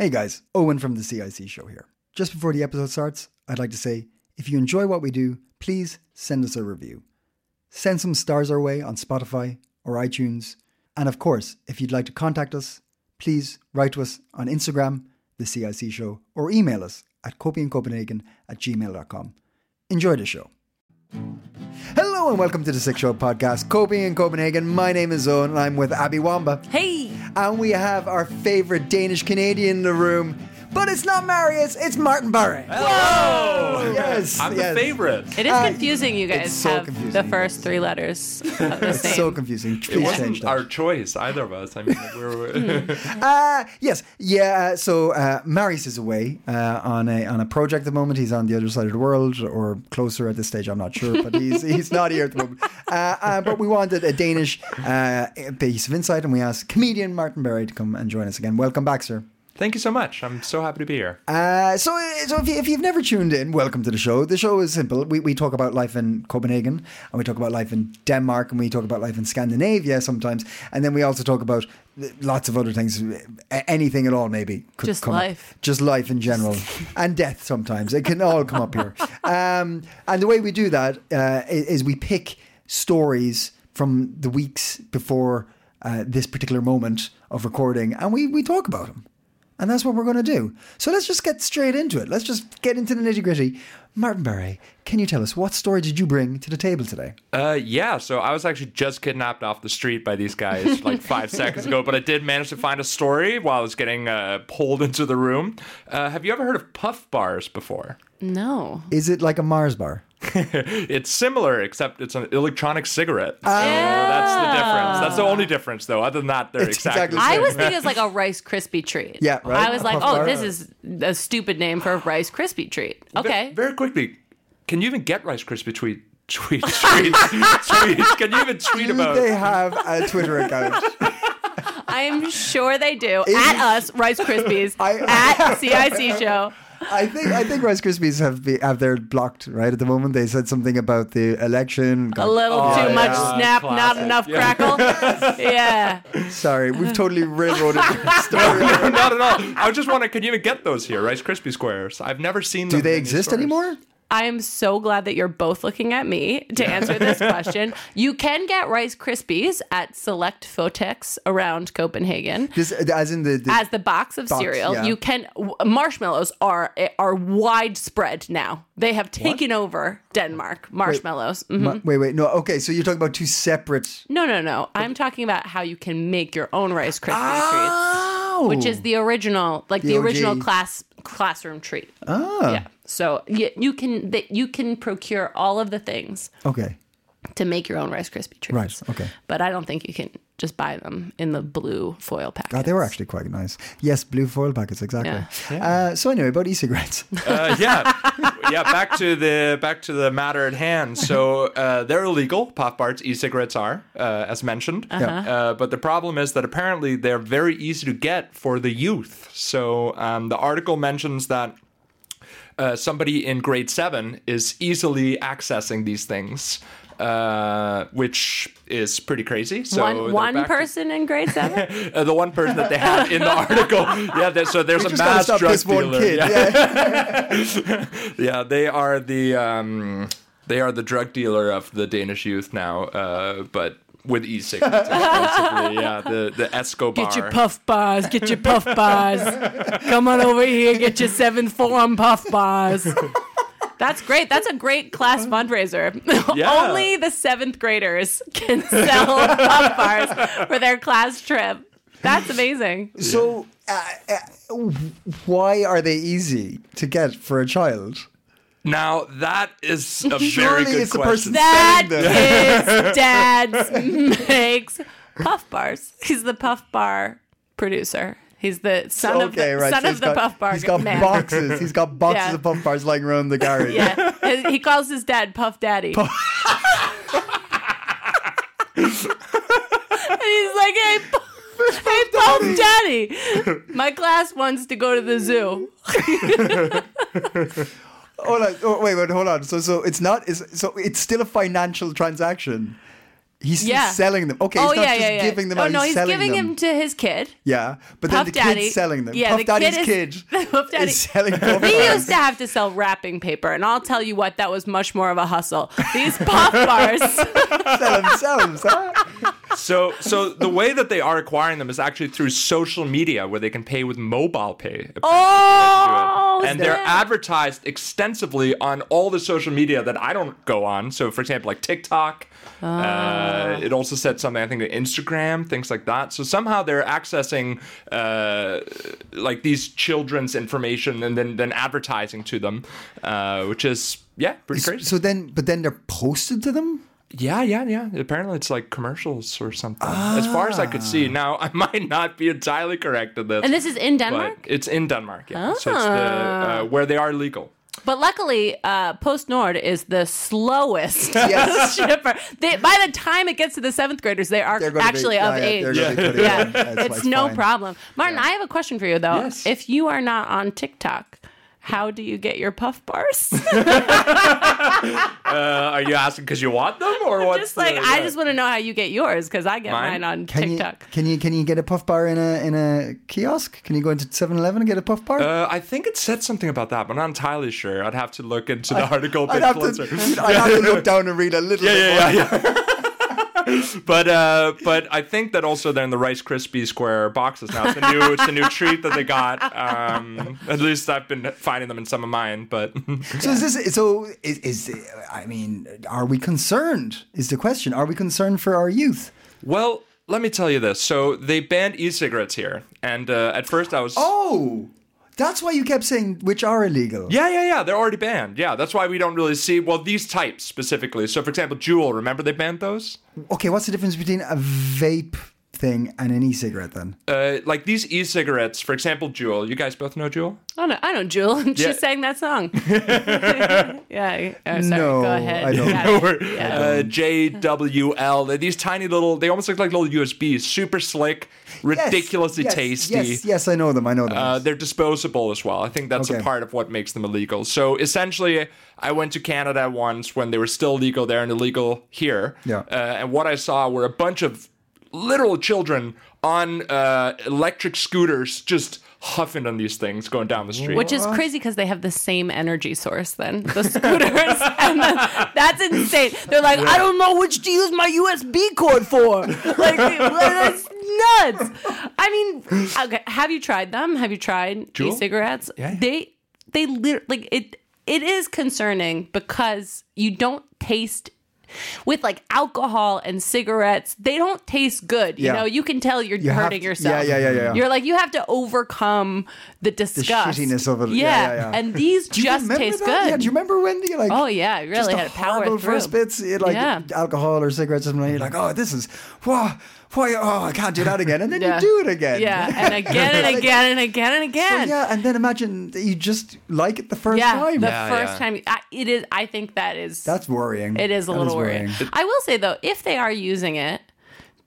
Hey guys, Owen from the CIC show here. Just before the episode starts, I'd like to say if you enjoy what we do, please send us a review. Send some stars our way on Spotify or iTunes. And of course, if you'd like to contact us, please write to us on Instagram, The CIC Show, or email us at copingincopenhagen at gmail.com. Enjoy the show. Hello and welcome to the Six Show podcast, Coping in Copenhagen. My name is Owen and I'm with Abby Wambaugh. Hey! And we have our favorite Danish Canadian in the room. But it's not Marius, it's Martin Bare. Whoa! Yes. I'm yes. the favorite. It is Uh, confusing, you guys it's so have confusing. the first three letters of the It's same. so confusing. It Please change wasn't that. our choice, either of us. I mean, we're. Uh, yes, yeah. So uh, Marius is away uh, on a on a project at the moment. He's on the other side of the world, or closer at this stage. I'm not sure, but he's he's not here at the moment. Uh, uh, but we wanted a Danish uh, piece of insight, and we asked comedian Martin Bare to come and join us again. Welcome back, sir. Thank you so much. I'm so happy to be here. Uh, so, so if, you, if you've never tuned in, welcome to the show. The show is simple. We, we talk about life in Copenhagen, and we talk about life in Denmark, and we talk about life in Scandinavia sometimes, and then we also talk about lots of other things, anything at all, maybe. Could Just come up. life. just life in general, and death sometimes. It can all come up here. Um, and the way we do that uh, is, is we pick stories from the weeks before uh, this particular moment of recording, and we we talk about them. And that's what we're going to do. So let's just get straight into it. Let's just get into the nitty gritty. Martin Bare, can you tell us what story did you bring to the table today? Uh, yeah, so I was actually just kidnapped off the street by these guys like five seconds ago, but I did manage to find a story while I was getting uh, pulled into the room. Uh, have you ever heard of puff bars before? No. Is it like a Mars bar? It's similar, except it's an electronic cigarette. So oh. that's the difference. That's the only difference, though. Other than that, they're It's exactly, exactly the I was thinking it's like a Rice Krispie treat. Yeah, right. I was A like, oh, this is a stupid name for a Rice Krispie treat. Okay. Ve- Very quickly, can you even get Rice Krispie tweet? Tweet, tweet, tweet. Can you even tweet Do about? they have a Twitter account? I am sure they do. Is- at us, Rice Krispies. I- at CIC Show. I think I think Rice Krispies have be, have their blocked right at the moment. They said something about the election. A little Oh, too much yeah. snap, not enough Yeah. crackle. yeah. Sorry, we've totally railroaded the story. Not at all. I just wondering, can you even get those here, Rice Krispie squares? I've never seen them. Do they exist stores. anymore? I am so glad that you're both looking at me to answer this question. You can get Rice Krispies at select Fotex around Copenhagen. This, as in the, the As the box of Box, cereal, yeah. you can marshmallows are are widespread now. They have taken over Denmark. Marshmallows. Mhm. Ma- Wait, wait, no. Okay, so you're talking about two separate. No, no, no. I'm talking about how you can make your own Rice Krispie treats, Oh, which is the original, like The the, original class classroom treat. ah, Yeah. So you, you can that you can procure all of the things okay, to make your own Rice Krispie treats. right, okay. But I don't think you can just buy them in the blue foil packets. God, they were actually quite nice. Yes, blue foil packets, exactly. Yeah. Uh, so anyway, about e-cigarettes. Uh, yeah, yeah. Back to the back to the matter at hand. So uh, they're illegal. Puff bars, e-cigarettes are, uh, as mentioned. Uh, but the problem is that apparently they're very easy to get for the youth. So um, the article mentions that. Uh, somebody in grade seven is easily accessing these things, uh, which is pretty crazy. So one one back to- person in grade seven. uh, the one person that they had in the article. Yeah, there, so there's a mass drug this one dealer. kid. Yeah. Yeah. Yeah, they are the um, they are the drug dealer of the Danish youth now, uh, but with e-cigarettes yeah, the the Escobar. Get your puff bars. Get your puff bars. Come on over here. Get your seventh form puff bars. That's great. That's a great class fundraiser. Yeah. Only the seventh graders can sell puff bars for their class trip. That's amazing. So, uh, uh, why are they easy to get for a child? Now that is a very good it's the question. person That selling dad's makes puff bars. He's the puff bar producer. He's the son of the right. son so of the got, Puff Bar He's got man. boxes. He's got boxes Yeah. of Puff Bars lying around the garage. Yeah, he calls his dad Puff Daddy. and he's like, "Hey, Pu- hey, Puff Daddy, my class wants to go to the zoo." Hold on. Oh, wait, wait, hold on. So, so it's not. It's, so it's still a financial transaction. He's still Yeah. selling them. Okay, oh he's not yeah, just yeah, yeah. giving them oh out. no, he's, he's giving them. him to his kid. Yeah, but Puff then the Daddy. kid's selling them. Yeah, Puff the Daddy's kid kid, is- Puff Daddy- is selling Puff We Bars. used to have to sell wrapping paper, and I'll tell you what, that was much more of a hustle. These puff bars. sell themselves. Huh? So, so the way that they are acquiring them is actually through social media, where they can pay with mobile pay. oh, and they're advertised extensively on all the social media that I don't go on. So, for example, like TikTok. Uh, it also said something I think to Instagram, things like that. So somehow they're accessing uh, like these children's information and then then advertising to them, uh, which is yeah pretty crazy. So then, but then they're posted to them. Yeah, yeah, yeah. Apparently, it's like commercials or something. As far as I could see. Now, I might not be entirely correct in this. And this is in Denmark? it's in Denmark, yeah. So it's the uh, where they are legal. But luckily, uh, Post Nord is the slowest Yes. shipper. They, by the time it gets to the seventh graders, they are actually be, of yeah, yeah, age. they're gonna be putting Yeah. That's- it's no fine. problem. Martin, I have a question for you though. Yes. If you are not on TikTok, how do you get your puff bars? Uh, are you asking because you want them or what? just like I just want to know how you get yours because I get Mine? mine, on Can TikTok. you can you can you get a puff bar in a in a kiosk? Can you go into 7-Eleven and get a puff bar? Uh, I think it said something about that, but I'm not entirely sure. I'd have to look into the article a bit I'd have, closer. to, I'd have to look down and read a little yeah, bit yeah, more. yeah, yeah. but uh, but I think that also they're in the Rice Krispie square boxes now. It's a new it's a new treat that they got. Um, at least I've been finding them in some of mine. But So is this so is, is I mean are we concerned is the question are we concerned for our youth well, let me tell you this. So they banned e-cigarettes here, and uh, at first I was Oh that's why you kept saying which are illegal Yeah, yeah, yeah. They're already banned. Yeah, that's why we don't really see. Well, these types specifically. So, for example, Juul. Remember they banned those? Okay what's the difference between a vape thing and an e-cigarette then Uh, like these e-cigarettes, for example, Juul. You guys both know Juul. Oh no, I know Jewel. She Yeah. sang that song. yeah. Oh, sorry. No, Go ahead. I don't. Yeah. Yeah. Uh, JWL. They're these tiny little. They almost look like little USBs. Super slick, ridiculously yes, tasty. yes yes I know them I know them Uh, they're disposable as well. I think that's Okay. a part of what makes them illegal. So essentially, I went to Canada once when they were still legal there and illegal here. Yeah. Uh, and what I saw were a bunch of literal children on uh, electric scooters just huffing on these things going down the street. Which is crazy because they have the same energy source then the scooters, and the, that's insane. They're like, I don't know which to use my USB cord for. Like that's nuts. I mean, okay, have you tried them? Have you tried Juul? e-cigarettes? Yeah. They they lit- like it. It is concerning because you don't taste. With like alcohol and cigarettes, they don't taste good. You Yeah. know, you can tell you're You hurting to- yourself. yeah, yeah, yeah, yeah. You're like you have to overcome the disgust, shittiness of it. Yeah, Yeah, and these just taste that? good. Yeah, do you remember when you like? Oh, yeah, you really just had the to power through. first bits, like alcohol or cigarettes, and you're like, oh, this is why, why, oh, I can't do that again, and then Yeah. you do it again. yeah, and again and Like, again and again and So, again. yeah, and then imagine that you just like it the first Yeah, time. the Yeah, first yeah. time I, it is. I think that is That's worrying. It is a That little worrying. I will say though, if they are using it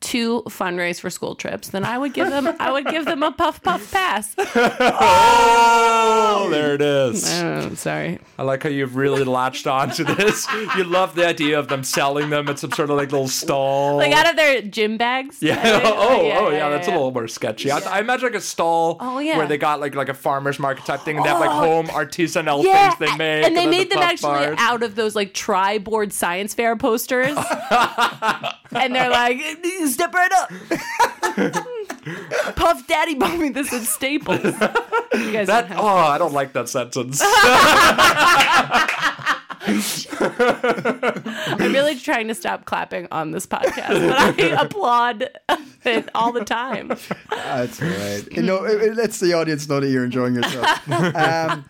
to fundraise for school trips, then I would give them. I would give them a puff puff pass. oh, there it is. Oh, sorry. I like how you've really latched on to this. You love the idea of them selling them at some sort of like little stall. Like out of their gym bags. yeah. Think. Oh, oh, yeah, That's a little more sketchy. I, I imagine like a stall Oh, yeah. where they got like like a farmer's market type thing, and they have like Oh. home artisanal Yeah, things they make, and they then made the them actually bars. out of those like tri-board science fair posters, and they're like, "Step right up." Puff Daddy bought me this at Staples. You guys That oh, I don't like that sentence. I'm really trying to stop clapping on this podcast, but I applaud it all the time. That's right. You know, it, it lets the audience know that you're enjoying yourself. um,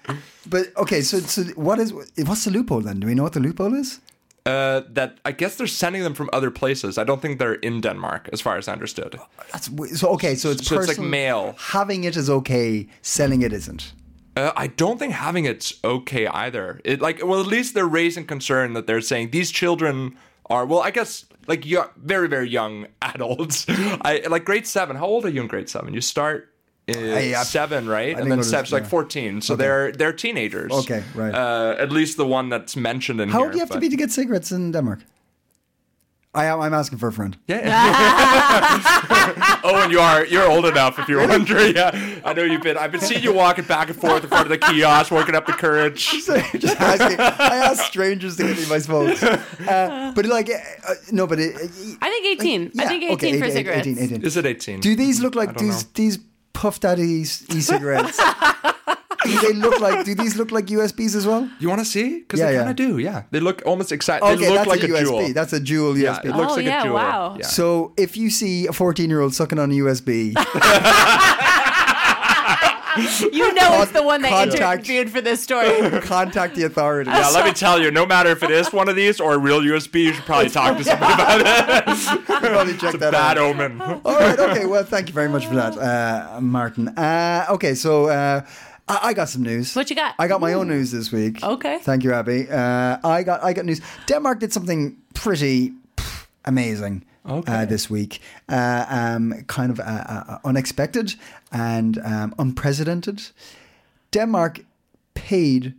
but okay, so so what is what's the loophole then? Do we know what the loophole is? Uh, that I guess they're sending them from other places. I don't think they're in Denmark, as far as I understood. That's so okay. So it's So it's like mail. Having it is okay. Selling it isn't. Uh, I don't think having it's okay either. It like well, at least they're raising concern that they're saying these children are well. I guess like very very young adults. I like grade seven. How old are you in grade seven? You start. In I- I- seven, right, think and then was- seven's like yeah. fourteen, so they're they're teenagers. Okay, right. Uh, at least the one that's mentioned in How here. old do you have to be to get cigarettes in Denmark? I am. I'm asking for a friend. Yeah. oh, and you are you're old enough if you're wondering. Yeah, I know you've been. I've been seeing you walking back and forth in front of the kiosk, working up the courage. just asking. I ask strangers to give me my smokes. Uh, but like, uh, no, but it, I think 18. I yeah, think 18 okay, for 18, cigarettes. 18, 18. Is it 18? Do these look like these know. these Puff Daddy e-cigarettes? do they look like? Do these look like USBs as well? You want to see? Because Yeah, they yeah. kind of do. Yeah, they look almost exciting. Okay, they look that's like a a, USB. jewel. That's a jewel yeah, USB. it looks Oh, like yeah, a jewel. wow. Yeah. So if you see a 14 year old sucking on a USB, You know it's the one that Contact- interviewed for this story. contact the authorities. yeah, let me tell you, no matter if it is one of these or a real USB, you should probably talk to somebody about it. Probably check that Bad out. omen. All right. Okay. Well, thank you very much for that, uh, Martin. Uh, okay. So uh, I, I got some news. What you got? I got my own news this week. Okay. Thank you, Abby. Uh, I got I got news. Denmark did something pretty pff, amazing. Uh, this week, uh, um, kind of uh, uh, unexpected and um, unprecedented. Denmark paid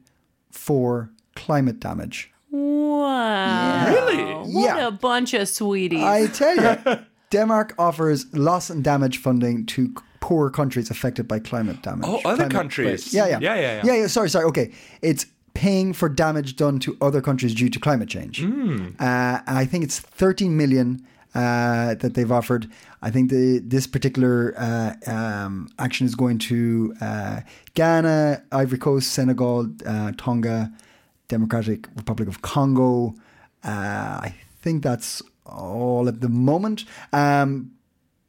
for climate damage. Wow. Really? What Yeah. a bunch of sweeties. I tell you, Denmark offers loss and damage funding to poor countries affected by climate damage. Oh, other Climate countries. Yeah, yeah, Yeah, yeah, yeah. yeah, yeah. Sorry, sorry. Okay, it's paying for damage done to other countries due to climate change. Hmm. Uh, I think it's 13 million uh, that they've offered. I think the this particular uh, um, action is going to uh, Ghana, Ivory Coast, Senegal, uh, Tonga, Democratic Republic of Congo. Uh, I think that's all at the moment. Um,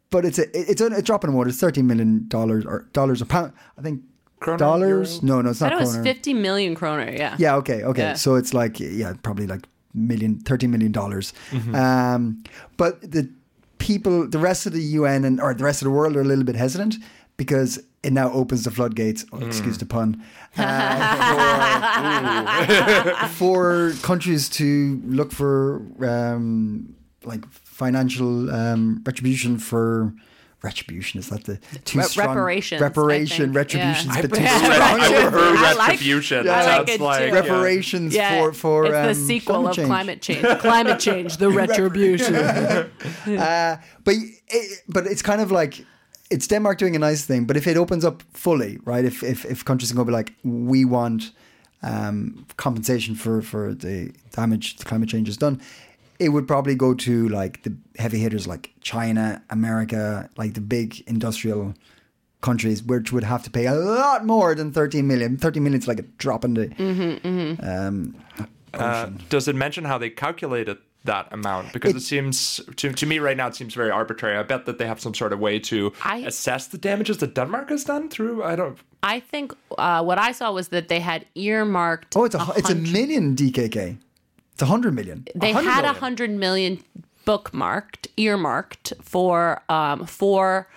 but it's a it's a, a drop in the water. It's thirteen million dollars or dollars a pound. I think Kroner, dollars. euro? No, no, it's I not. thought it was kroner. 50 million kroner. Yeah. Yeah, okay, okay. Yeah. So it's like yeah, probably like million, thirteen million dollars. Um, but the people, the rest of the UN and or the rest of the world are a little bit hesitant because it now opens the floodgates. Oh, excuse the pun. uh, for, for countries to look for um, like financial um, retribution for. Retribution is that the too Re- strong reparations, Reparation, think. retribution Yeah. is a bit too strong. I prefer I like- retribution. I like Sounds like, reparations Yeah, for for it's um, the sequel of change. climate change. Climate change, the retribution. Uh, but it, but it's kind of like it's Denmark doing a nice thing. But if it opens up fully, right? If if, if countries can go be like, we want um, compensation for for the damage the climate change has done. It would probably go to like the heavy hitters like China, America, like the big industrial countries, which would have to pay a lot more than 13 million. 13 million is like a drop in the um, Uh, does it mention how they calculated that amount? Because it, seems to to me right now it seems very arbitrary. I bet that they have some sort of way to I- assess the damages that Denmark has done through. I don't. I think uh, what I saw was that they had earmarked. Oh, it's a hu- it's a hundred- million DKK. It's a hundred million. They 100 had a million. hundred million bookmarked, earmarked for um for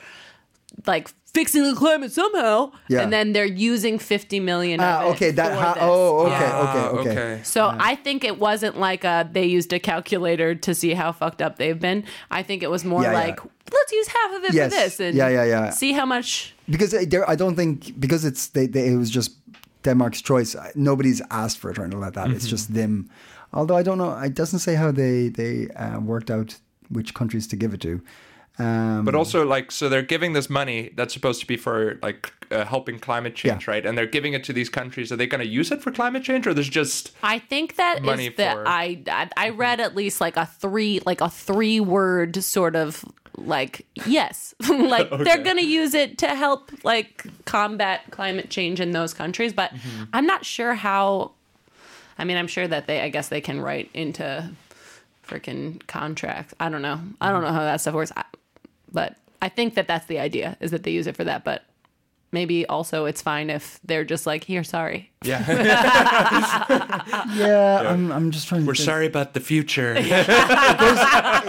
like fixing the climate somehow. Yeah. And then they're using fifty million. Ah, of it okay. That. for Ha- this. oh, okay, Yeah. okay, okay. Ah, okay. So I think it wasn't like a they used a calculator to see how fucked up they've been. I think it was more Yeah, yeah. like let's use half of it Yes. for this and Yeah, yeah, yeah. see how much. Because there, I don't think because it's they, they, it was just Denmark's choice. uh, Nobody's asked for it or anything like that. Mm-hmm. It's just them. Although I don't know, it doesn't say how they they uh, worked out which countries to give it to. Um, But also, like, so they're giving this money that's supposed to be for like uh, helping climate change, Yeah. right? And they're giving it to these countries. Are they going to use it for climate change, or there's just I think that Money the for- I, I I read at least like a three like a three word sort of like yes like they're gonna use it to help like combat climate change in those countries but Mm-hmm. i'm not sure how i mean i'm sure that they i guess they can write into freaking contracts i don't know i don't know how that stuff works I, but i think that that's the idea is that they use it for that but maybe also it's fine if they're just like, here, sorry. Yeah, Yeah, I'm, I'm just trying to. we're think. sorry about the future.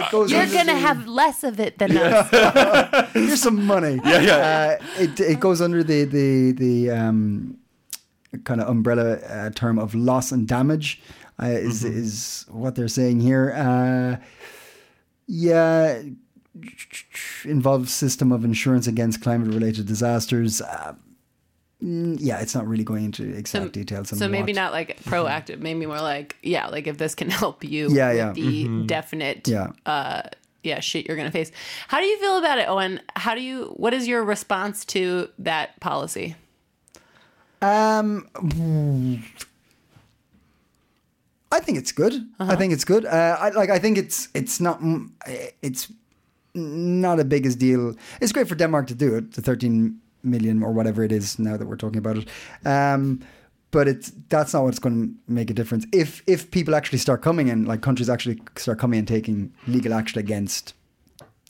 It goes You're gonna have less of it than us. Here's some money. Yeah, yeah. Uh, it it goes under the the the um, kind of umbrella uh, term of loss and damage. Uh, is is what they're saying here? Uh, yeah, involves system of insurance against climate related disasters. Uh, mm, yeah, it's not really going into exact details. on So maybe what- not like proactive, maybe more like, yeah, like if this can help you Yeah, with yeah. the definite Yeah. uh yeah, shit you're gonna face. How do you feel about it, Owen? How do you what is your response to that policy? Um, I think it's good. I think it's good. Uh, I like. I think it's it's not it's not a biggest deal. It's great for Denmark to do it. The 13 million or whatever it is now that we're talking about it. Um, but it's that's not what's going to make a difference. If if people actually start coming and like countries actually start coming and taking legal action against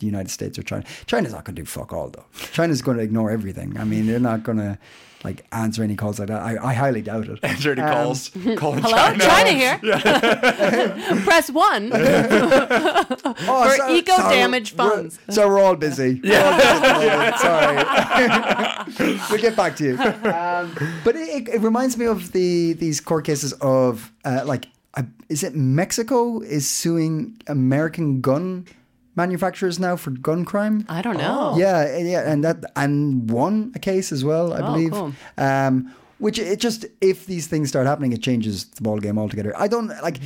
the United States or China. China's not going to do fuck all though. China's going to ignore everything. I mean, they're not going to like answer any calls like that. I, I highly doubt it. Answer any calls. Calling Hello, China. China, here. Press one. Oh, For so- eco so damage we're- funds. So we're all busy. We're all busy at the. Sorry. we'll get back to you. Um, but it, it, it reminds me of the these court cases of uh, like, uh, is it Mexico is suing American gun manufacturers now for gun crime? I don't know. Yeah, yeah, and that and won a case as well, I Oh, believe. cool. Um, which it just if these things start happening, it changes the ball game altogether. I don't like.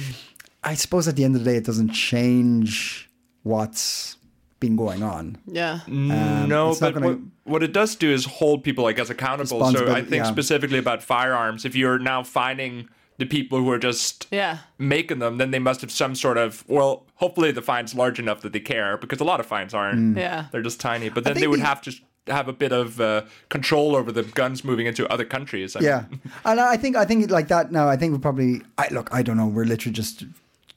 I suppose at the end of the day, it doesn't change what's been going on. Yeah. Um, no, but gonna- what, what it does do is hold people, I guess, accountable. So I think yeah. specifically about firearms, if you're now finding the people who are just Yeah. making them, then they must have some sort of well. Hopefully, the fine's large enough that they care, because a lot of fines aren't. Yeah. they're just tiny. But then they would the- have to have a bit of uh, control over the guns moving into other countries. I mean, Yeah, and I think I think like that now. I think we probably. I look. I don't know. We're literally just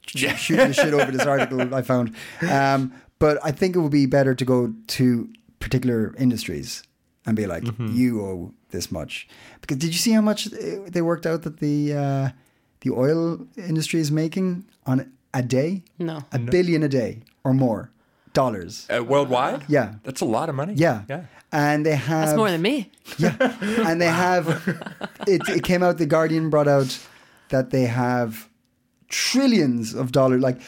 sh- shooting the shit over this article I found. Um, but I think it would be better to go to particular industries and be like, you owe this much. Because did you see how much uh, they worked out that the uh, the oil industry is making on a day? No. a billion a day or more dollars. Uh, worldwide, Yeah. that's a lot of money. Yeah, yeah. and they have That's more than me. yeah, and they have. It, it came out. The Guardian brought out that they have trillions of dollars. Like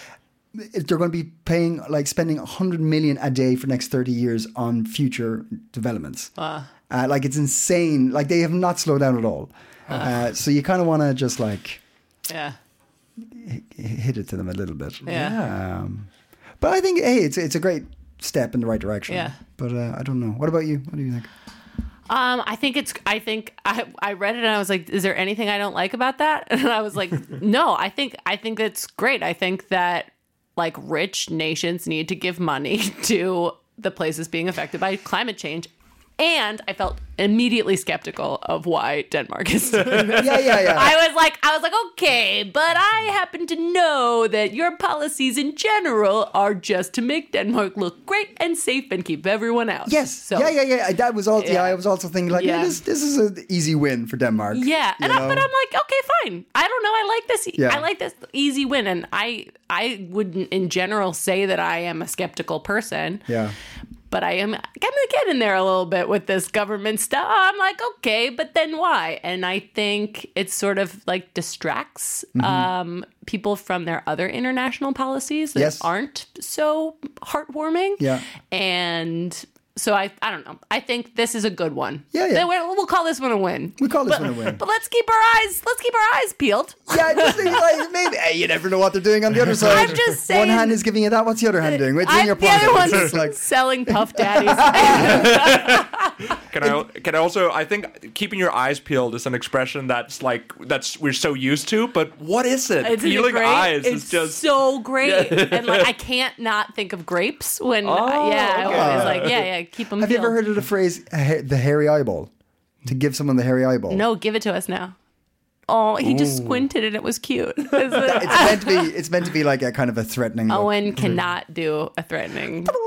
they're going to be paying, like spending hundred million a day for the next thirty years on future developments. Uh, like it's insane. Like they have not slowed down at all. Uh, so you kind of want to just like Yeah. Hit it to them a little bit. Yeah. But I think hey, it's it's a great step in the right direction. Yeah. But uh, I don't know. What about you? What do you think? Um, I think it's. I think I I read it and I was like, "Is there anything I don't like about that?" And I was like, "No, I think I think it's great. I think that like rich nations need to give money to the places being affected by climate change." And I felt immediately skeptical of why Denmark is doing this. Yeah, yeah, yeah. I was like, I was like, okay, but I happen to know that your policies in general are just to make Denmark look great and safe and keep everyone out. Yes. So, yeah, yeah, yeah. That was all. Yeah, Yeah. I was also thinking like, yeah, this this is an easy win for Denmark. Yeah, and I, but? I'm like, okay, fine. I don't know. I like this. Yeah. I like this easy win, and I I wouldn't in general say that I am a skeptical person. Yeah. But I am kind of getting there a little bit with this government stuff. I'm like, okay, but then why? And I think it sort of like distracts Mm-hmm. um, people from their other international policies that Yes. aren't so heartwarming. Yeah. And so I, I don't know. I think this is a good one. Yeah, yeah. We'll, we'll call this one a win. We call this But- one a win. But let's keep our eyes. Let's keep our eyes peeled. Yeah, just think, like, maybe hey, you never know what they're doing on the other side. I'm just saying- One hand is giving you that. What's the other hand doing? It's in I, your the other one's It's like, selling puff daddies. Can I can I also I think keeping your eyes peeled is an expression that's like that's we're so used to, but what is it? Isn't it Peeling great? eyes it's is just so great, and like I can't not think of grapes when. Oh, yeah, I oh, okay. always like yeah, yeah. Keep them. have you ever heard of the phrase "the hairy eyeball"? To give someone the hairy eyeball. No, give it to us now. Oh, he just squinted and it was cute. It's meant to be. It's meant to be like a kind of a threatening. Look. Owen cannot do a threatening.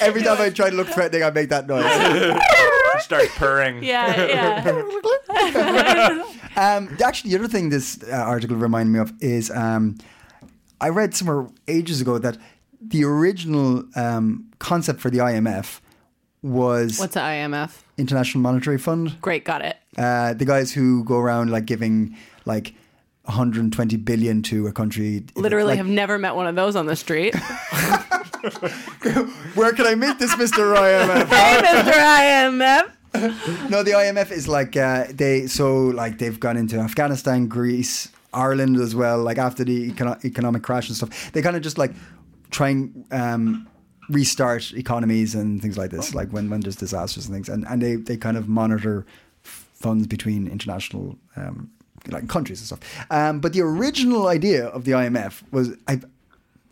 Every time I try to look threatening, I make that noise. more? Start purring. Yeah, yeah. Um, actually, the other thing this uh, article reminded me of is um, I read somewhere ages ago that the original um, concept for the IMF was What's the IMF? International Monetary Fund. Great, got it. Uh, the guys who go around like giving like 120 billion to a country. Literally like, have never met one of those on the street. Where can I meet this Mr. IMF? hey, Mr. IMF. no, the IMF is like uh, they so like they've gone into Afghanistan, Greece, Ireland as well. Like after the econo- economic crash and stuff, they kind of just like try and um, restart economies and things like this. Like when when there's disasters and things, and and they they kind of monitor funds between international. Um, like countries and stuff, um, but the original idea of the IMF was I,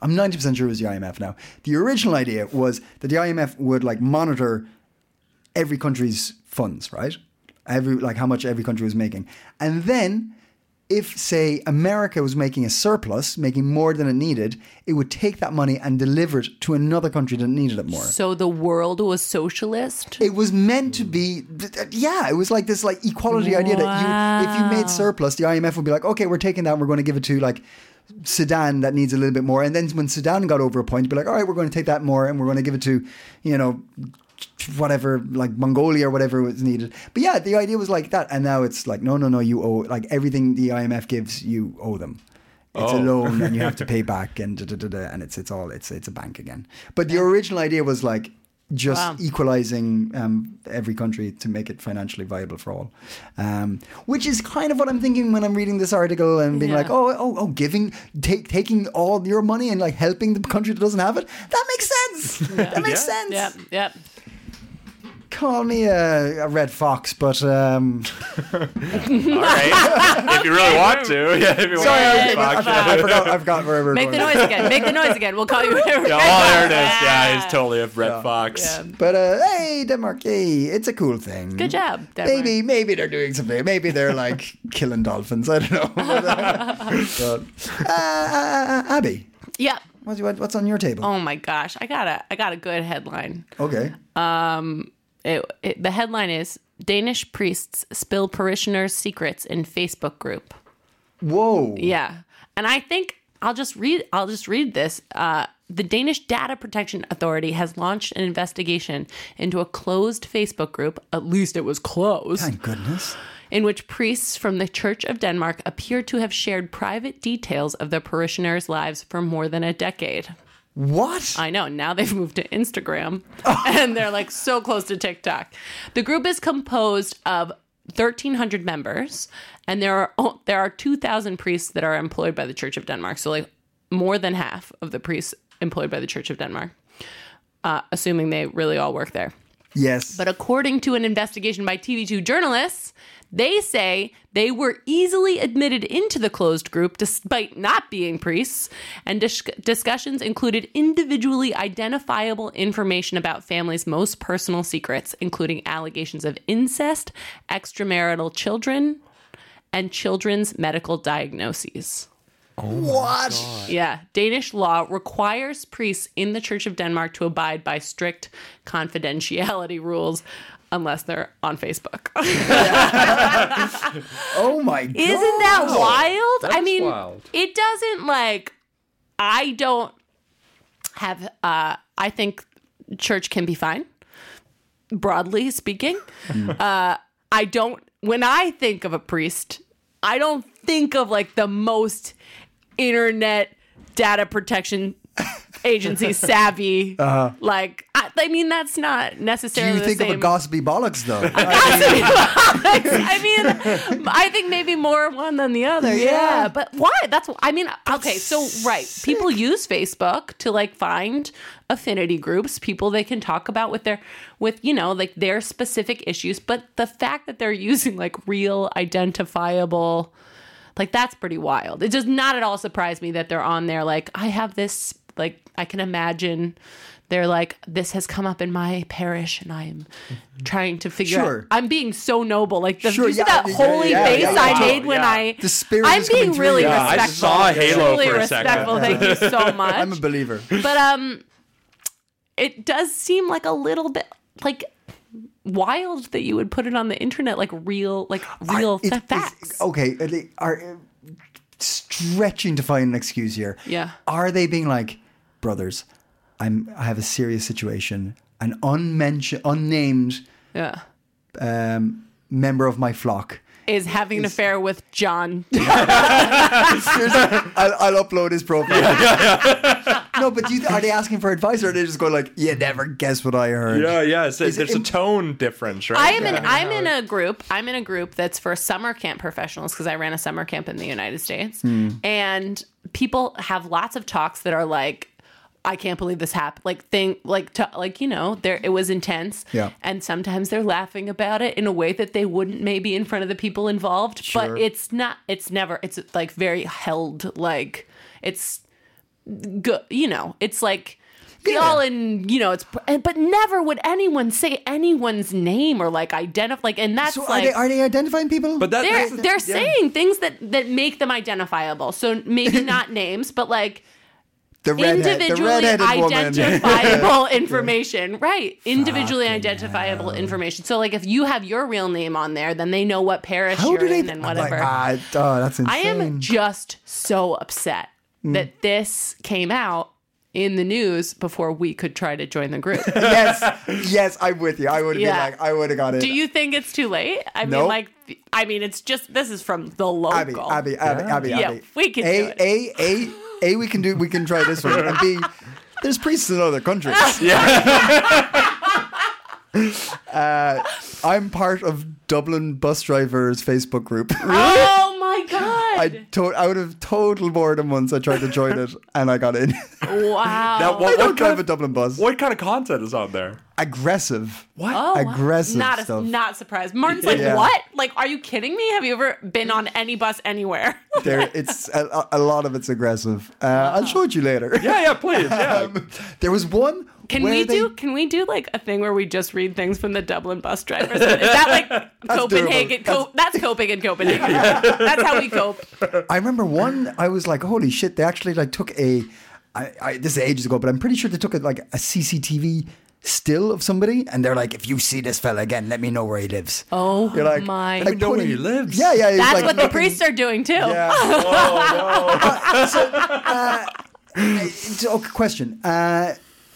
I'm 90% sure it was the IMF now. The original idea was that the IMF would like monitor every country's funds, right? Every like how much every country was making. And then if say America was making a surplus, making more than it needed, it would take that money and deliver it to another country that needed it more. So the world was socialist? It was meant to be, yeah. It was like this, like equality idea that you, if you made surplus, the IMF would be like, okay, we're taking that, and we're going to give it to like Sudan that needs a little bit more, and then when Sudan got over a point, be like, all right, we're going to take that more, and we're going to give it to, you know, whatever, like Mongolia or whatever was needed. But yeah, the idea was like that, and now it's like, no, no, no, you owe like everything the IMF gives, you owe them. It's a oh. loan, and you have to pay back, and da, da, da, da, and it's it's all it's it's a bank again. But the original idea was like just Wow. equalizing um, every country to make it financially viable for all, um, which is kind of what I'm thinking when I'm reading this article and being Yeah. like, oh, oh, oh, giving, take, taking all your money and like helping the country that doesn't have it. That makes sense. That makes sense. Yep, yep. Call me a, a red fox, but um, All right. if you really want to. Yeah, if you sorry, I, want to. I, I, I forgot. I forgot where we were Make the noise again. Make the noise again. We'll call you. Yeah, oh, there it is. Yeah, he's totally a red fox. Yeah. But uh, hey, Denmark, hey, it's a cool thing. Good job, Denmark. Maybe, maybe they're doing something. Maybe they're like killing dolphins. I don't know. But, uh, uh, uh, Abby, Yeah. what's, what's on your table? Oh my gosh, I got a I got a good headline. Okay. It, it, the headline is Danish priests spill parishioners' secrets in Facebook group. Whoa. Yeah, and I think I'll just read. I'll just read this. Uh, the Danish Data Protection Authority has launched an investigation into a closed Facebook group. At least it was closed. Thank goodness. in which priests from the Church of Denmark appear to have shared private details of their parishioners' lives for more than a decade. What? I know. Now they've moved to Instagram and they're like so close to TikTok. The group is composed of 1300 members and there are oh, there are 2000 priests that are employed by the Church of Denmark. So like more than half of the priests employed by the Church of Denmark. Uh, assuming they really all work there. yes. But according to an investigation by TV2 journalists, they say they were easily admitted into the closed group despite not being priests, and dis- discussions included individually identifiable information about families' most personal secrets, including allegations of incest, extramarital children, and children's medical diagnoses. Oh what? Yeah, Danish law requires priests in the Church of Denmark to abide by strict confidentiality rules unless they're on Facebook. Oh my god. Isn't that wild? I mean, wild. it doesn't like I don't have uh I think church can be fine broadly speaking. Uh I don't when I think of a priest, I don't think of like the most internet data protection agency savvy. Like I, I mean that's not Uh-huh. Do necessarily you think the of a same. gossipy bollocks though? I mean, I think maybe more one than the other. Yeah. Yeah. But why? That's, I mean, okay. So, right. People use Facebook to like find affinity groups, people they can talk about with their, with, you know, like their specific issues. But the fact that they're using like real identifiable, like that's pretty wild. It does not at all surprise me that they're on there. Like, I have this, like, I can imagine they're like, this has come up in my parish and I'm trying to figure Sure. out. I'm being so noble. Like, the, Sure, you see yeah, that yeah, holy yeah, face yeah, yeah. I made when Yeah. I. The spirit I'm is coming being really Yeah, I respectful. just saw a halo Really for a second. respectful. Thank you so much. I'm a believer. But um, it does seem like a little bit like wild that you would put it on the internet like real like real It- fa- it's- facts. okay, are they are uh, stretching to find an excuse here. Yeah. Are they being like, brothers? I'm. I have a serious situation. An unmentioned, unnamed Yeah. um, member of my flock. Is having an affair with John. I'll, I'll upload his profile. no, but do you, are they asking for advice, or are they just going like, "You never guess what I heard"? Yeah, yeah. So Is it there's a tone difference, right? I am in I'm in a group. I'm in a group that's for summer camp professionals because I ran a summer camp in the United States. Hmm. And people have lots of talks that are like I can't believe this happened. Like thing like to, like you know, there it was intense. Yeah. And sometimes they're laughing about it in a way that they wouldn't maybe in front of the people involved, Sure. but it's not it's never it's like very held like it's good, you know. It's like Yeah. all in, you know, it's but never would anyone say anyone's name or like identify like and that's So are like they are they identifying people? But that, they're that's- they're saying things that that make them identifiable. So maybe not names, but like the redhead, individually redheaded woman. identifiable information. Right. Individually identifiable information. So like if you have your real name on there, then they know what parish How you're do they? in and I'm like, whatever. ah, oh, that's insane. I am just so upset Mm. that this came out in the news before we could try to join the group. yes, yes, I'm with you. I would Yeah. be like, I would have got it. Do you think it's too late? I mean, like, I mean, it's just this is from the local. Abby, Abby, Abby, Abby, Yeah, we can a, do it. A, A, A, we can do. We can try this one. And B, there's priests in other countries. uh, I'm part of Dublin bus drivers Facebook group. Oh my god! I to- out of total boredom once I tried to join it and I got in. wow. Now, I what, don't what, drive kind a of, Dublin bus. what kind of content is on there? Aggressive. What? Oh, aggressive Not a, stuff. not surprised. Martin's like, Yeah. what? Like, are you kidding me? Have you ever been on any bus anywhere? There, it's a, a lot of it's aggressive. Uh, I'll show it you later. Yeah, yeah, please. Yeah. Um, there was one. Can where we they- do? Can we do like a thing where we just read things from the Dublin bus drivers? Is that like Copenhagen? Co- that's coping in Copenhagen. that's how we cope. I remember one. I was like, "Holy shit!" They actually like took a. I, I, this is ages ago, but I'm pretty sure they took a, like a CCTV still of somebody, and they're like, "If you see this fella again, let me know where he lives." Oh You're like, my! like know where he lives. Yeah, yeah. that's like what the priests are doing too. Yeah. so, okay, question. Uh,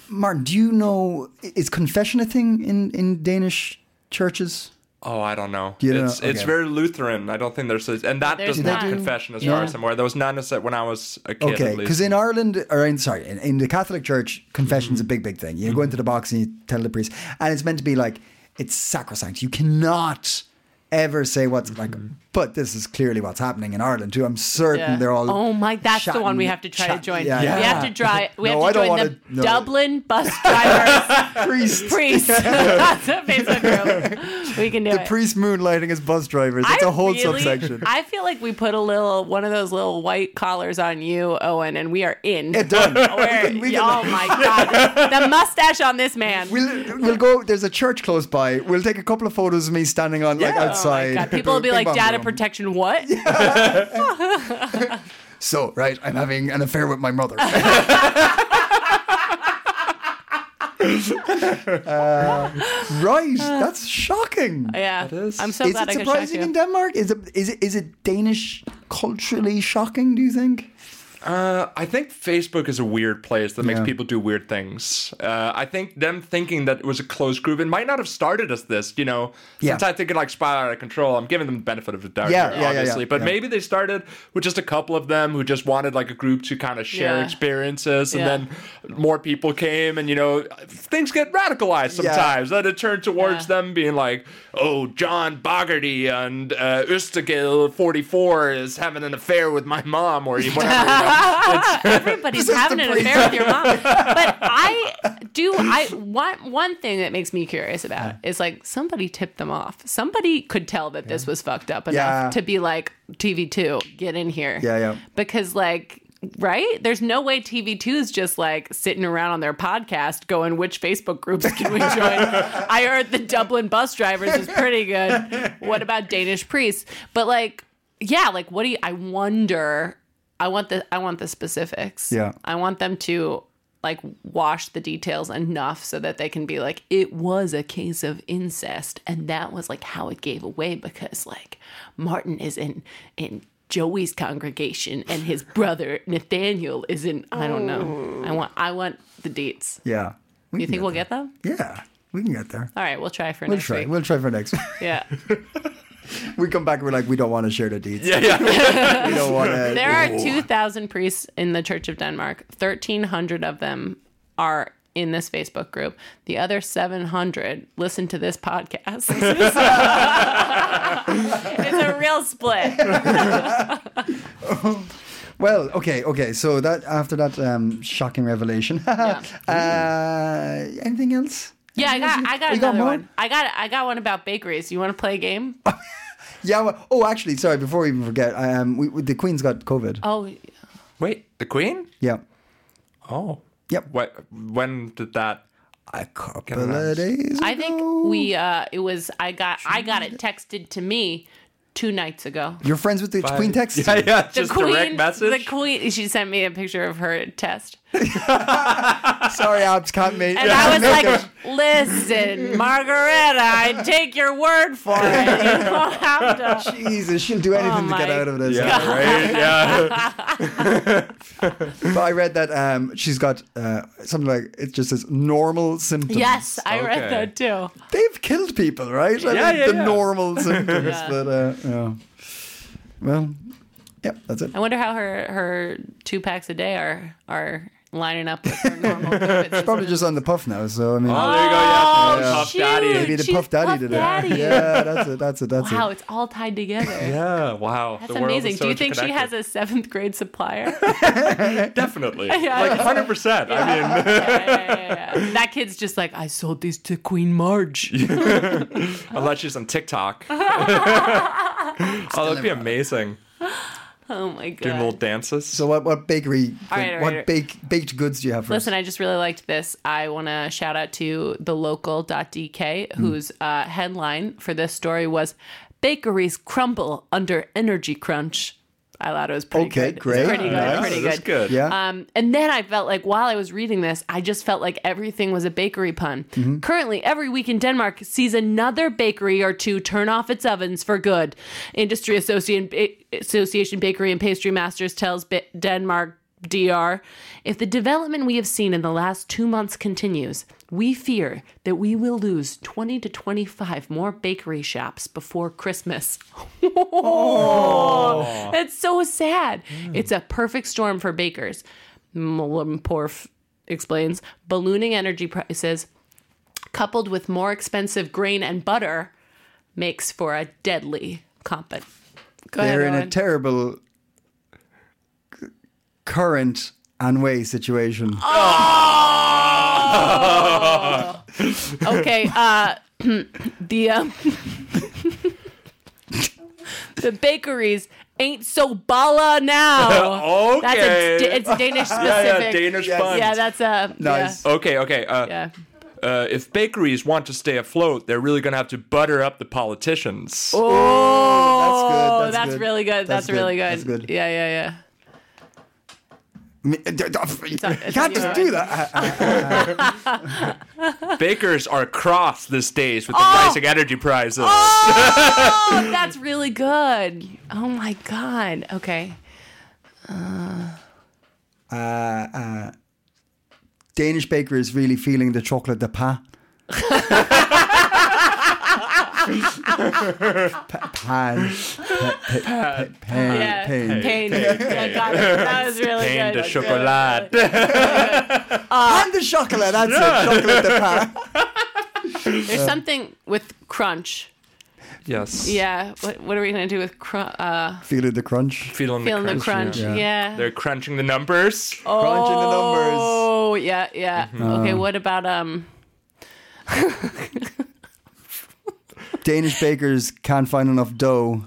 Martin, do you know is confession a thing in in Danish churches? Oh, I don't know. You don't it's know? it's very Lutheran. I don't think there's a, and that There's does not not. confession as Yeah. far as I'm aware. There was none as when I was a kid. Okay, because in Ireland, or in sorry, in, in the Catholic Church, confession's mm-hmm. a big, big thing. You go mm-hmm. into the box and you tell the priest, and it's meant to be like it's sacrosanct. You cannot ever say what's like, mm-hmm. but this is clearly what's happening in Ireland too. I'm certain Yeah. they're all. Oh my! That's the one we have to try chat- to join. yeah, We yeah. have to try. We No, have to don't join the wanna- no. Dublin bus drivers priest. priest. That's a Facebook group. We can do it. The it. priest moonlighting as bus drivers. It's a whole really- subsection. I feel like we put a little one of those little white collars on you, Owen, and we are in. Yeah, done. We're- We can- oh my god, the mustache on this man. We'll, we'll go. There's a church close by. We'll take a couple of photos of me standing on Yeah. My outside. God, people will be like, data protection, what? So right, I'm having an affair with my mother. Uh, right, that's shocking. Yeah, is. I'm so is glad it I could shock surprising in. Denmark? Is it is it is it Danish culturally shocking? Do you think? Uh, I think Facebook is a weird place that makes Yeah. people do weird things. Uh, I think them thinking that it was a closed group, it might not have started as this, you know. Yeah. Since I think it like spiral out of control, I'm giving them the benefit of the doubt, Yeah, here, yeah, yeah, yeah, obviously. But yeah. maybe they started with just a couple of them who just wanted like a group to kind of share Yeah. experiences, and Yeah. then more people came, and you know, things get radicalized Yeah. sometimes. Then it turned towards Yeah. them being like, "Oh, John Bogarty and uh, Östergil 44 is having an affair with my mom," or whatever. you know. Everybody's having an affair with your mom. But I do. I one one thing that makes me curious about is like somebody tipped them off. Somebody could tell that this was fucked up enough Yeah. to be like TV two, get in here. Yeah, yeah. Because like. Right? There's no way TV2 is just like sitting around on their podcast going, which Facebook groups can we join? I heard the Dublin bus drivers is pretty good. What about Danish priests? But like, yeah, like what do you, I wonder, I want the, I want the specifics. Yeah. I want them to like wash the details enough so that they can be like it was a case of incest and that was like how it gave away because like Martin is in in Joey's congregation and his brother Nathaniel is in I don't know. I want I want the deets. Yeah. We You think we'll there. get them? Yeah, we can get there. All right, we'll try for We'll next try. week. We'll try for next week. Yeah. we come back. We're like, we don't want to share the deeds. Yeah, yeah. We don't want to. There are 2,000 priests in the Church of Denmark. 1,300 of them are in this Facebook group. The other 700 listen to this podcast. it's a real split. Well, okay, okay. So that after that um, shocking revelation, uh, anything else? Yeah, I got I got You got another more? one. I got I got one about bakeries. You want to play a game? Yeah. Well, oh, actually, sorry. Before we even forget, um, we, we, the Queen's got COVID. Oh, Wait, the Queen? Yeah. Oh. Yep. What? When did that? A couple of answer. days. I think we uh it was I got I got it texted to me 2 nights ago. You're friends with the Queen text. Yeah, yeah. The Just queen, direct message. the queen. She sent me a picture of her test, Sorry, Abs can't make. and I was like, "Listen, Margareta, I take your word for it. You don't have to." Jesus, she'll do anything to get Oh out of this. yeah, right. Yeah. But I read that um, she's got uh, something like it just says normal symptoms. Yes, I read that too. they've killed people, right? I Yeah, mean, yeah, the yeah. normal symptoms, but uh, yeah. Well, yep, that's it. I wonder how her her two packs a day are are lining up with her normal COVID. Probably just on the puff now. So I mean, Oh, there you go. Yeah, oh, Yeah. Puff Daddy. maybe the she's Puff Daddy Puff did Daddy. Yeah, that's it. That's it. That's Wow, it. it's all tied together. Yeah. Wow. That's the amazing. so Do you think she has a seventh grade supplier? Definitely. Yeah. Like 100. percent I mean, Yeah, yeah, yeah, yeah. That kid's just like, I sold these to Queen Marge. unless she's on TikTok. oh, that'd be amazing. Oh my god. Doing little dances. So what? What bakery? All right, all what right. bake, baked goods do you have for Listen, us? I just really liked this. I want to shout out to the local.dk, whose uh, headline for this story was Bakeries Crumble Under Energy Crunch. I thought it was pretty Okay, good. It's great. Pretty good. Yeah, pretty good. good. Yeah. Um, and then I felt like while I was reading this, I just felt like everything was a bakery pun. Mm-hmm. Currently, every week in Denmark sees another bakery or two turn off its ovens for good. Industry Association, Association Bakery and Pastry Masters tells Ba- Denmark DR if the development we have seen in the last two months continues, we fear that we will lose 20 to 25 more bakery shops before Christmas. Oh, That's so sad. It's a perfect storm for bakers. Porf explains ballooning energy prices coupled with more expensive grain and butter makes for a deadly compet. Go They're ahead, in a terrible c- current and way situation. okay, uh the um the bakeries ain't so bala now. That's a, Okay. it's Danish specific. yeah, yeah, Danish Yes. Yeah, that's a Nice. Okay, okay. Uh, Yeah. uh, if bakeries want to stay afloat, they're really going to have to butter up the politicians. Oh, That's good, Oh, that's that's, good. really good. That's That's, really good, good. that's good. Yeah, yeah, yeah. Me- d- d- You can't just do that. Uh, Bakers are cross these days with the Oh! rising energy prices. Oh, that's really good. Oh my god. Okay. Uh. Danish baker is really feeling the chocolate de pas. Pa- pan. Pa- pa- pa- Pan. Yeah. Pain. Pain. Yeah, got it. That was really Pain good. de chocolat. Pan de chocolate. That's it. Chocolate de pas. There's something with crunch. yes. Yeah. What, what are we gonna do with crunch? Uh, Feeling the crunch. Feeling, feeling the crunch. crunch. Yeah. They're crunching the numbers. Crunching the numbers. Oh yeah, yeah. Okay. What about um? Danish bakers can't find enough dough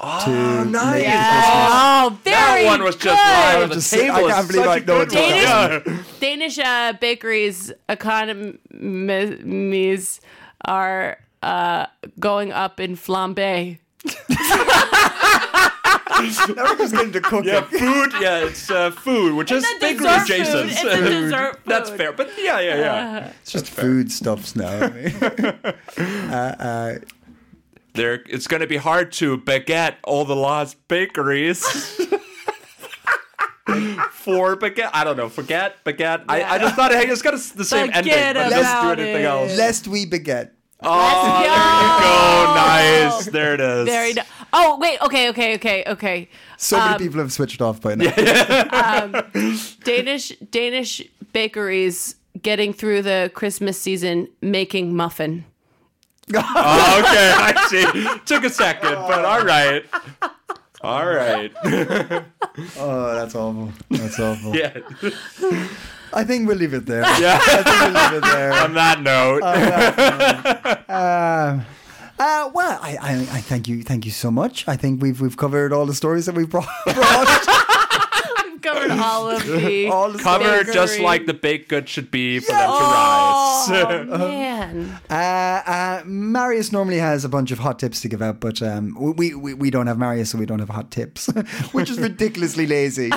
to make nice. it Christmas. Oh, very That one was just good. right on the Just- table. I It's can't believe such I a know good it's one. Danish- Yeah. Danish uh, bakeries economies are uh, going up in flambe. now we're just getting to cooking. Yeah, food. Yeah, it's uh, food, which is a bakery dessert adjacent. food. It's a dessert That's fair, but yeah, yeah, yeah. It's just food stuffs now. uh, there, it's going to be hard to baguette all the lost bakeries. For baguette, I don't know. Forget baguette. I, I just thought hey, it's got a, the same Forget ending, but let's do about anything it. else. lest we beget. Oh, there you go. Nice. There it is. Very. ni- Oh wait. Okay. Okay. Okay. Okay. So Um, many people have switched off by now. Danish Danish bakeries getting through the Christmas season making muffin. Oh, okay, I see. Took a second, but all right. All right. Oh, that's awful. That's awful. Yeah. I think we'll leave it there. Yeah. I think we'll leave it there. On that note, Uh, uh, well, I, I, I thank you, thank you so much. I think we've we've covered all the stories that we've brought. brought. We've covered all of the All the cover just like the baked good should be for them to rise. Oh man. Uh, uh, Marius normally has a bunch of hot tips to give out, but um, we, we we don't have Marius, so we don't have hot tips, which is ridiculously lazy.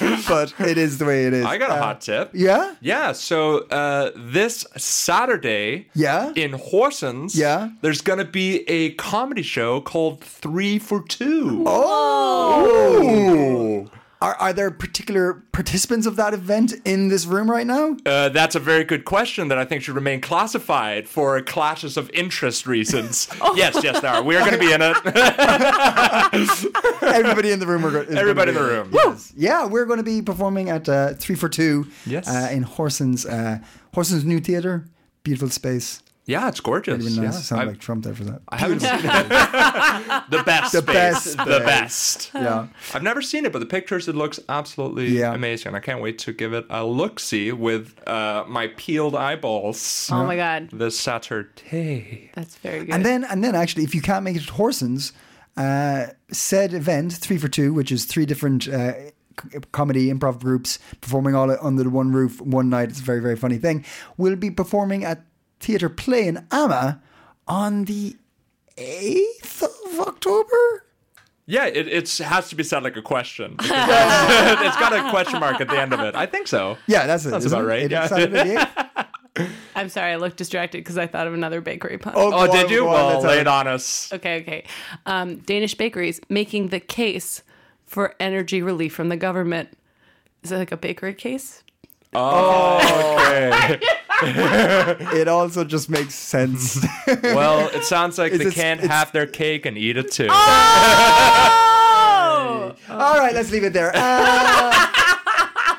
but it is the way it is. I got a Uh, hot tip. Yeah. Yeah, so uh, this Saturday Yeah? in Horsens, Yeah? there's going to be a comedy show called Three for Two. Oh. Are, are there particular participants of that event in this room right now? Uh, that's a very good question that I think should remain classified for clashes of interest reasons. Yes, yes, there are. We're going to be in it. Everybody in the room. Are go- is Everybody in the room. Yes. Yeah, we're going to be performing at uh, Three for Two. Yes. Uh, in Horsens, uh, Horsens New Theatre. Beautiful space. Yeah, it's gorgeous. Really nice. Yeah. Sound I, like Trump there for that. I haven't seen it. the best. The space. best The best. Yeah. I've never seen it, but the pictures it looks absolutely Yeah. amazing. I can't wait to give it a look see with uh, my peeled eyeballs Oh my god. this Saturday. That's very good. And then, and then, actually, if you can't make it to Horsens, uh, said event three for two, which is three different uh, comedy improv groups performing all under the one roof one night. It's a very very funny thing. We'll be performing at Theatre Play in Amma on the eighth of October. Yeah, it it's, has to be said like a question. it's got a question mark at the end of it. I think so. Yeah, that's it. That's about right, It- yeah. Saturday the 8th? I'm sorry, I looked distracted because I thought of another bakery pun. Oh, Oh, go did you? go on, Well, let's lay it on us. Okay, okay. Um, Danish bakeries making the case for energy relief from the government. Is it like a bakery case? Okay. It also just makes sense. well, it sounds like Is they can't it's- have their cake and eat it too. Oh! All right, let's leave it there. Uh,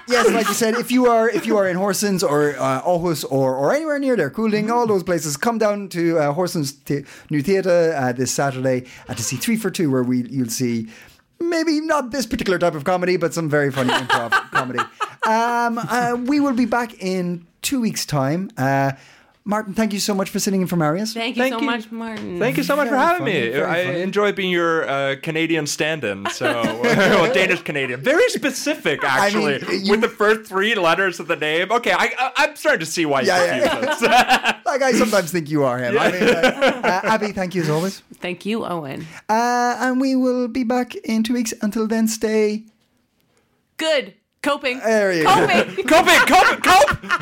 yes, like you said, if you are if you are in Horsens or uh, Aarhus or or anywhere near there, Kolding, all those places, come down to uh, Horsens the- New Theatre uh, this Saturday uh, to see Three for Two, where we you'll see maybe not this particular type of comedy, but some very funny improv comedy. Um, uh, we will be back in two weeks' time. Uh, Martin, thank you so much for sitting in for Marius. Thank you Thank so you. much, Martin. Thank you so much for having funny, me. I funny. enjoy being your uh, Canadian stand-in. So, well, Danish Canadian, very specific actually, you- with the first three letters of the name. Okay, I, I, I'm starting to see why you Yeah, yeah. Like I sometimes think you are him. I mean, uh, uh, Abby, thank you as always. Thank you, Owen. Uh, and we will be back in two weeks. Until then, stay. Good. Coping. There you go. Coping. cope it, cope cope.